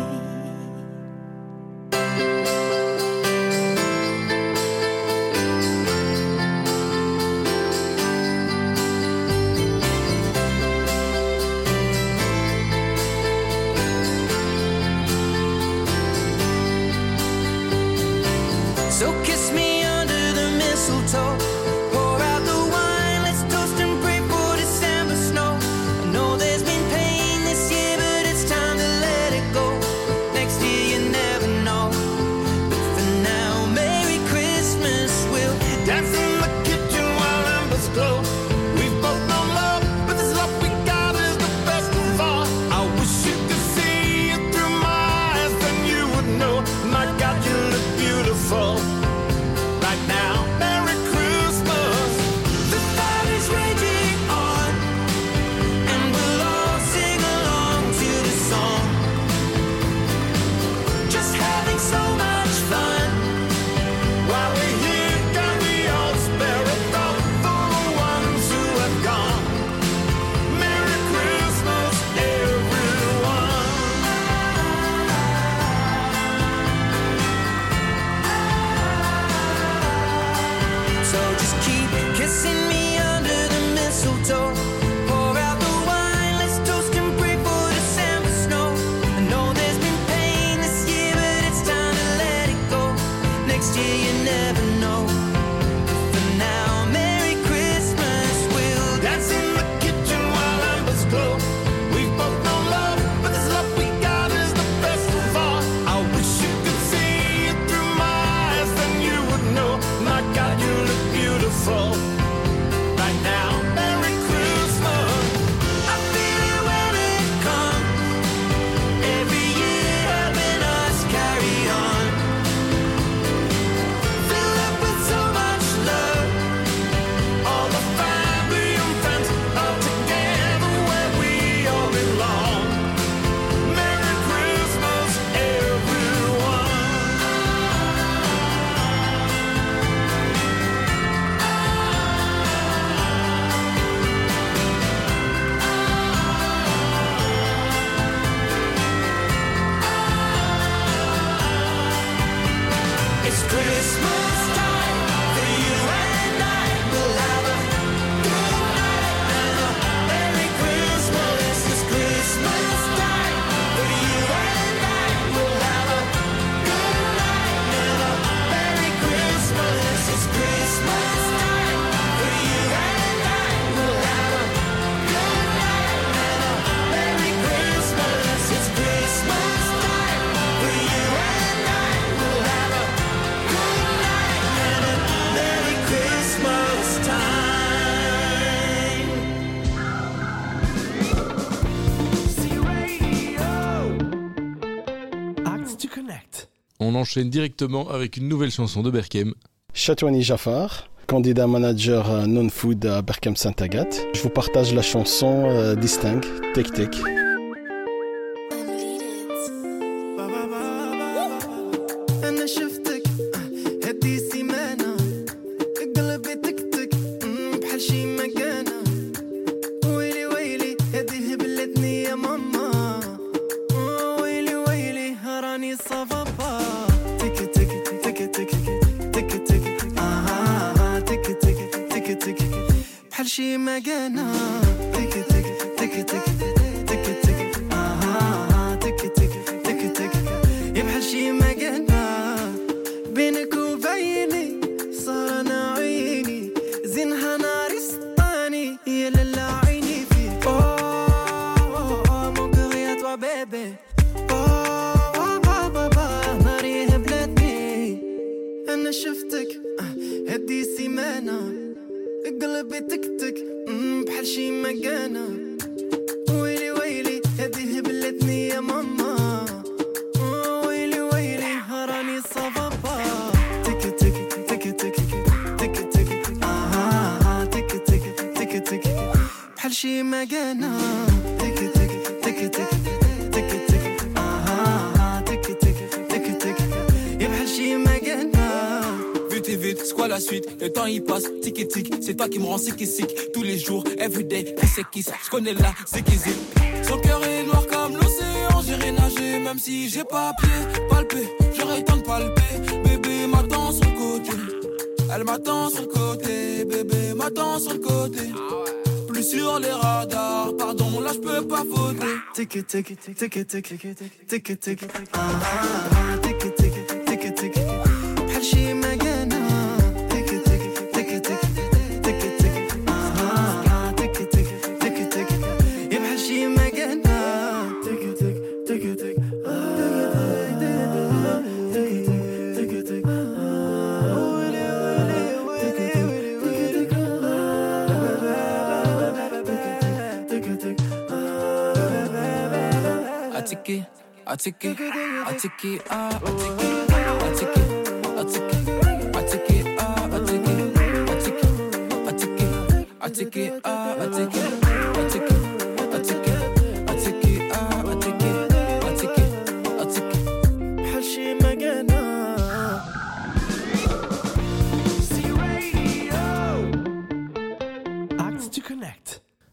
On enchaîne directement avec une nouvelle chanson de Berkem. Chatouani Jafar, candidat manager euh, non-food à Berkham Saint-Agathe. Je vous partage la chanson euh, Distinct, Tic Tic. qui me rend sick sick. Tous les jours, everyday, qui c'est qui ça, je connais la zikizip. Son cœur est noir comme l'océan, j'irai nager même si j'ai pas pied, palpé, j'aurais tant de palper, bébé m'attend sur le côté, elle m'attend sur le côté, bébé m'attend sur le côté. Plus sur les radars, pardon, là je peux pas fauter. Tic tic tic tic tic tic tic tic ah ah ah tic tic tic tic tic take it, I take it, I take it, I take it,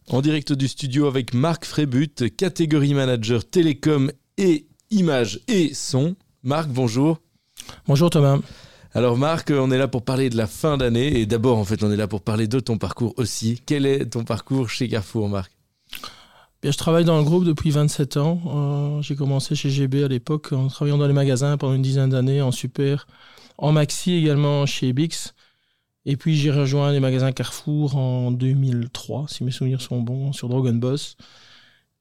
En direct du studio avec Marc Frébut, catégorie manager télécom et images et son. Marc, bonjour. Bonjour Thomas. Alors Marc, on est là pour parler de la fin d'année et d'abord en fait on est là pour parler de ton parcours aussi. Quel est ton parcours chez Carrefour Marc? Bien, je travaille dans le groupe depuis 27 ans. Euh, j'ai commencé chez GB à l'époque en travaillant dans les magasins pendant une dizaine d'années en super, en maxi également chez Bix. Et puis j'ai rejoint les magasins Carrefour en 2003, si mes souvenirs sont bons, sur Dragon Boss.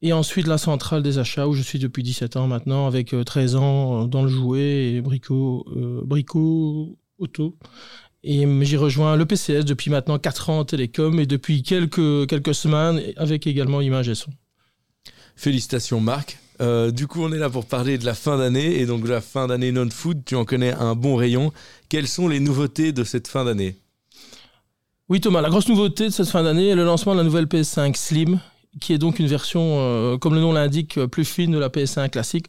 Et ensuite la centrale des achats où je suis depuis 17 ans maintenant avec euh, 13 ans euh, dans le jouet et Brico, euh, Brico Auto. Et euh, j'ai rejoint le PCS depuis maintenant 4 ans en télécom et depuis quelques, quelques semaines avec également Image et Son. Félicitations Marc. Euh, du coup on est là pour parler de la fin d'année et donc de la fin d'année non-food, tu en connais un bon rayon. Quelles sont les nouveautés de cette fin d'année? Oui Thomas, la grosse nouveauté de cette fin d'année est le lancement de la nouvelle PS5 Slim, qui est donc une version, euh, comme le nom l'indique, euh, plus fine de la PS5 classique.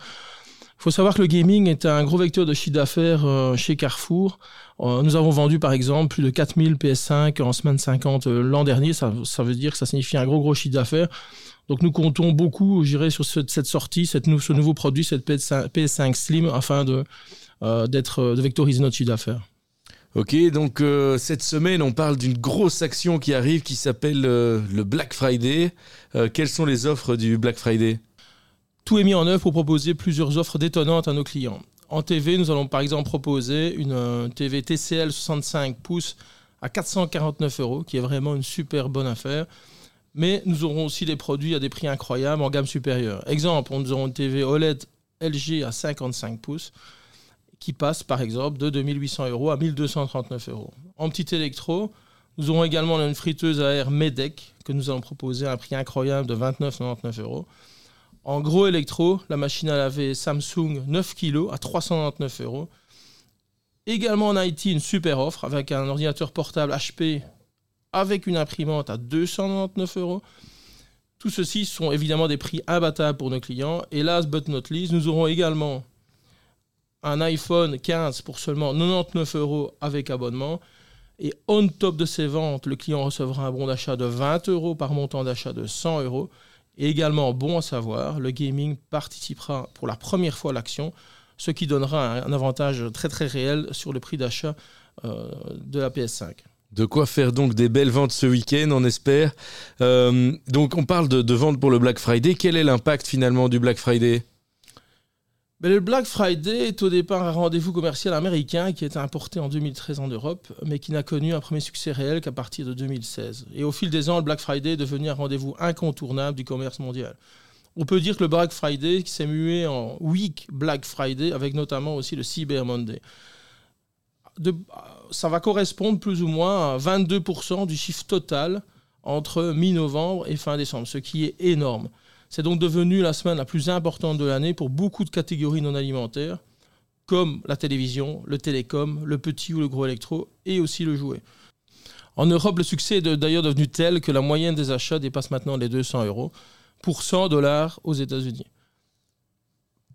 Il faut savoir que le gaming est un gros vecteur de chiffre d'affaires euh, chez Carrefour. Nous avons vendu par exemple plus de 4000 PS5 en semaine 50 euh, l'an dernier. Ça, veut dire que ça signifie un gros gros chiffre d'affaires. Donc nous comptons beaucoup, je dirais, sur ce- cette sortie, ce nouveau produit, cette PS5, PS5 Slim, afin de, de vectoriser notre chiffre d'affaires. Ok, donc euh, cette semaine, on parle d'une grosse action qui arrive qui s'appelle euh, le Black Friday. Euh, quelles sont les offres du Black Friday? Tout est mis en œuvre pour proposer plusieurs offres détonnantes à nos clients. En TV, nous allons par exemple proposer une TV TCL 65 pouces à 449 euros, qui est vraiment une super bonne affaire. Mais nous aurons aussi des produits à des prix incroyables en gamme supérieure. Exemple, nous aurons une TV OLED LG à 55 pouces qui passe par exemple de 2800 euros à 1239 euros. En petit électro, nous aurons également une friteuse à air MEDEC que nous allons proposer à un prix incroyable de 29,99 euros. En gros électro, la machine à laver Samsung 9 kg à 399 euros. Également en IT, une super offre avec un ordinateur portable HP avec une imprimante à 299 euros. Tout ceci sont évidemment des prix imbattables pour nos clients. Et last but not least, nous aurons également un iPhone 15 pour seulement 99 euros avec abonnement. Et on top de ces ventes, le client recevra un bon d'achat de 20 euros par montant d'achat de 100 euros. Et également, bon à savoir, le gaming participera pour la première fois à l'action, ce qui donnera un, avantage très très réel sur le prix d'achat euh, de la PS5. De quoi faire donc des belles ventes ce week-end, on espère. Euh, donc on parle de ventes pour le Black Friday. Quel est l'impact finalement du Black Friday? Mais le Black Friday est au départ un rendez-vous commercial américain qui a été importé en 2013 en Europe, mais qui n'a connu un premier succès réel qu'à partir de 2016. Et au fil des ans, le Black Friday est devenu un rendez-vous incontournable du commerce mondial. On peut dire que le Black Friday s'est mué en Week Black Friday, avec notamment aussi le Cyber Monday. Ça va correspondre plus ou moins à 22% du chiffre total entre mi-novembre et fin décembre, ce qui est énorme. C'est donc devenu la semaine la plus importante de l'année pour beaucoup de catégories non alimentaires, comme la télévision, le télécom, le petit ou le gros électro, et aussi le jouet. En Europe, le succès est d'ailleurs devenu tel que la moyenne des achats dépasse maintenant les 200 euros pour 100 dollars aux États-Unis.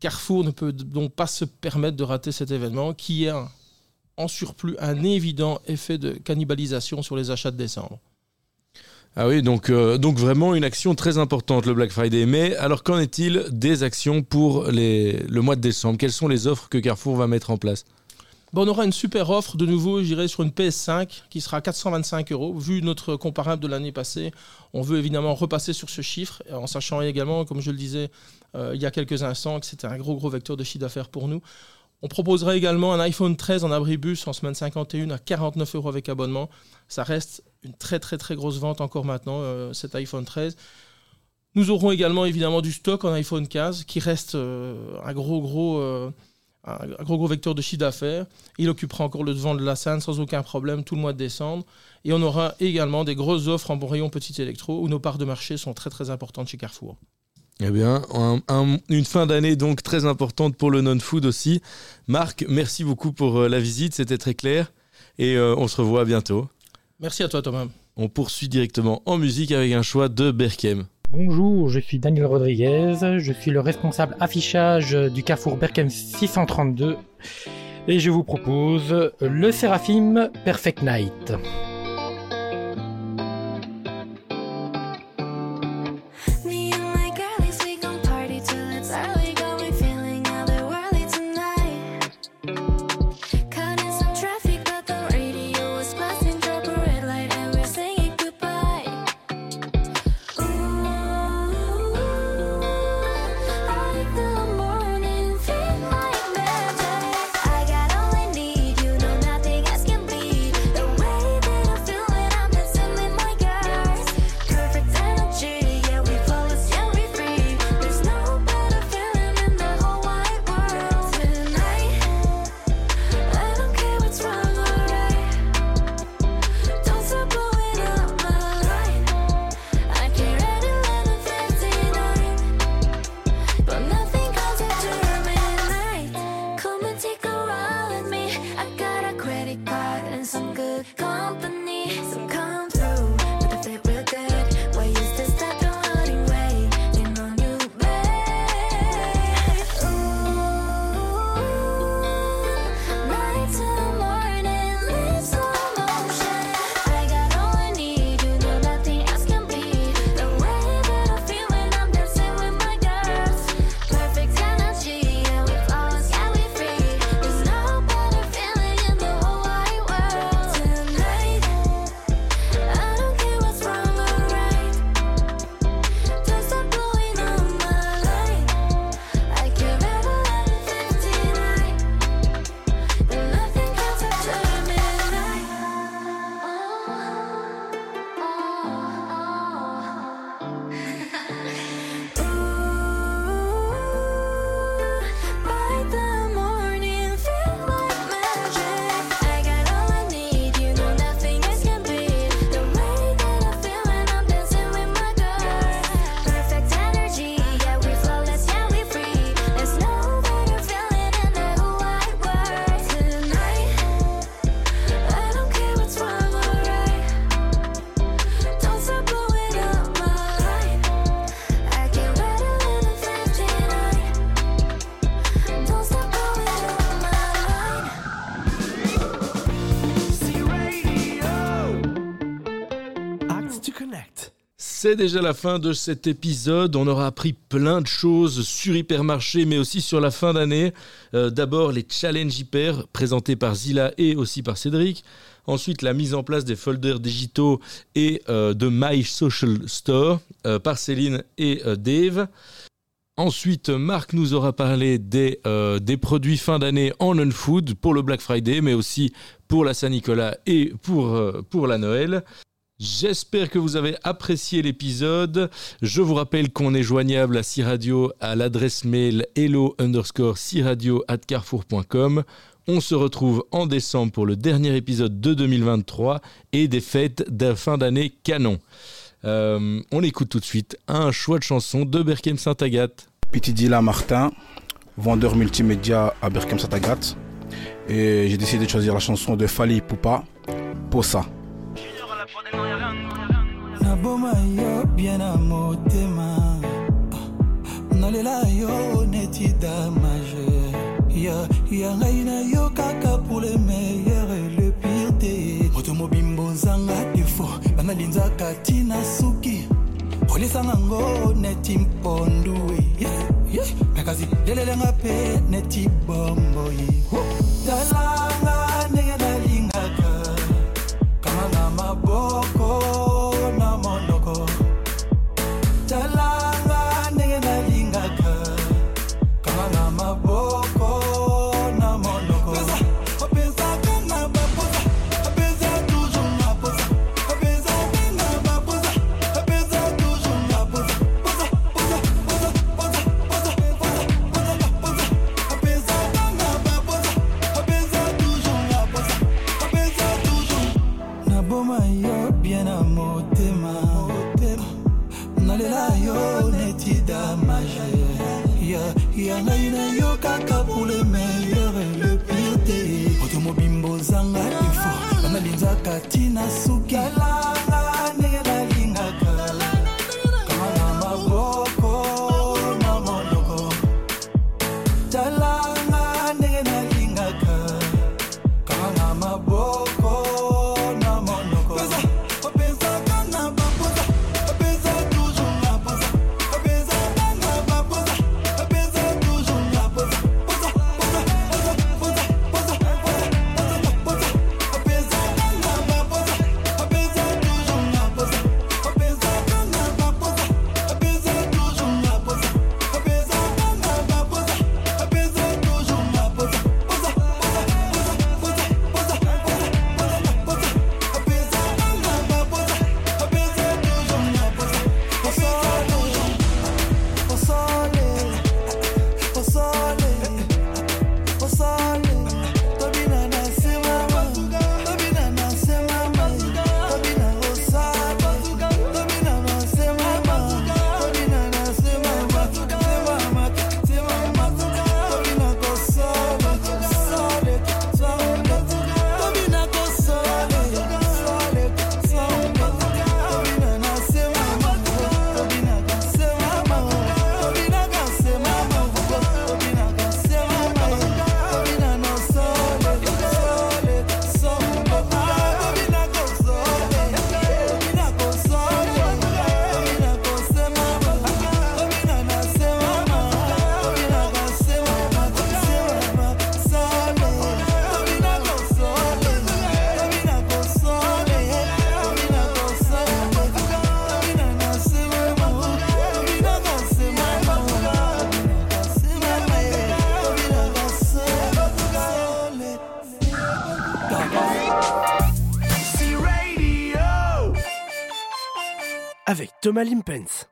Carrefour ne peut donc pas se permettre de rater cet événement qui a en surplus un évident effet de cannibalisation sur les achats de décembre. Ah oui, donc, euh, donc vraiment une action très importante le Black Friday. Mais alors qu'en est-il des actions pour le mois de décembre? Quelles sont les offres que Carrefour va mettre en place? Bon, on aura une super offre de nouveau, j'irai sur une PS5 qui sera 425 euros. Vu notre comparable de l'année passée, on veut évidemment repasser sur ce chiffre, en sachant également, comme je le disais euh, il y a quelques instants, que c'était un gros gros vecteur de chiffre d'affaires pour nous. On proposera également un iPhone 13 en abribus en semaine 51 à 49 euros avec abonnement. Ça reste une très très très grosse vente encore maintenant, euh, cet iPhone 13. Nous aurons également évidemment du stock en iPhone 15 qui reste euh, un gros gros euh, gros gros vecteur de chiffre d'affaires. Il occupera encore le devant de la scène sans aucun problème tout le mois de décembre. Et on aura également des grosses offres en bon rayon petit électro où nos parts de marché sont très très importantes chez Carrefour. Eh bien, un- un- une fin d'année donc très importante pour le non-food aussi. Marc, merci beaucoup pour euh, la visite, c'était très clair. Et euh, on se revoit bientôt. Merci à toi Thomas. On poursuit directement en musique avec un choix de Berkem. Bonjour, je suis Daniel Rodriguez, je suis le responsable affichage du Carrefour Berkem 632 et je vous propose le Séraphim Perfect Night. C'est déjà la fin de cet épisode. On aura appris plein de choses sur Hypermarché, mais aussi sur la fin d'année. Euh, D'abord, les challenges hyper présentés par Zilla et aussi par Cédric. Ensuite, la mise en place des folders digitaux et euh, de My Social Store euh, par Céline et Dave. Ensuite, Marc nous aura parlé des, produits fin d'année en non-food pour le Black Friday, mais aussi pour la Saint-Nicolas et pour la Noël. J'espère que vous avez apprécié l'épisode. Je vous rappelle qu'on est joignable à C-Radio à l'adresse mail hello underscore C-Radio at carrefour.com. On se retrouve en décembre pour le dernier épisode de 2023 et des fêtes de fin d'année canon. Euh, on écoute tout de suite un choix de chanson de Berkem Saint-Agathe. Petit Dila Martin, vendeur multimédia à Berkham Saint-Agathe. Et j'ai décidé de choisir la chanson de Fali Poupa, Posa. Naboma yo bien na motema nalela yo neti damage. Ya ngai na yo kaka pour le meilleur et le pire te moto mobimbo ozanga defo. Banalinzaka ntina suki. Olisanga ngo neti mpondu me kasi lelelenga mpe neti bomboye talanga ndenge na maboko na monoko Thomas Limpens.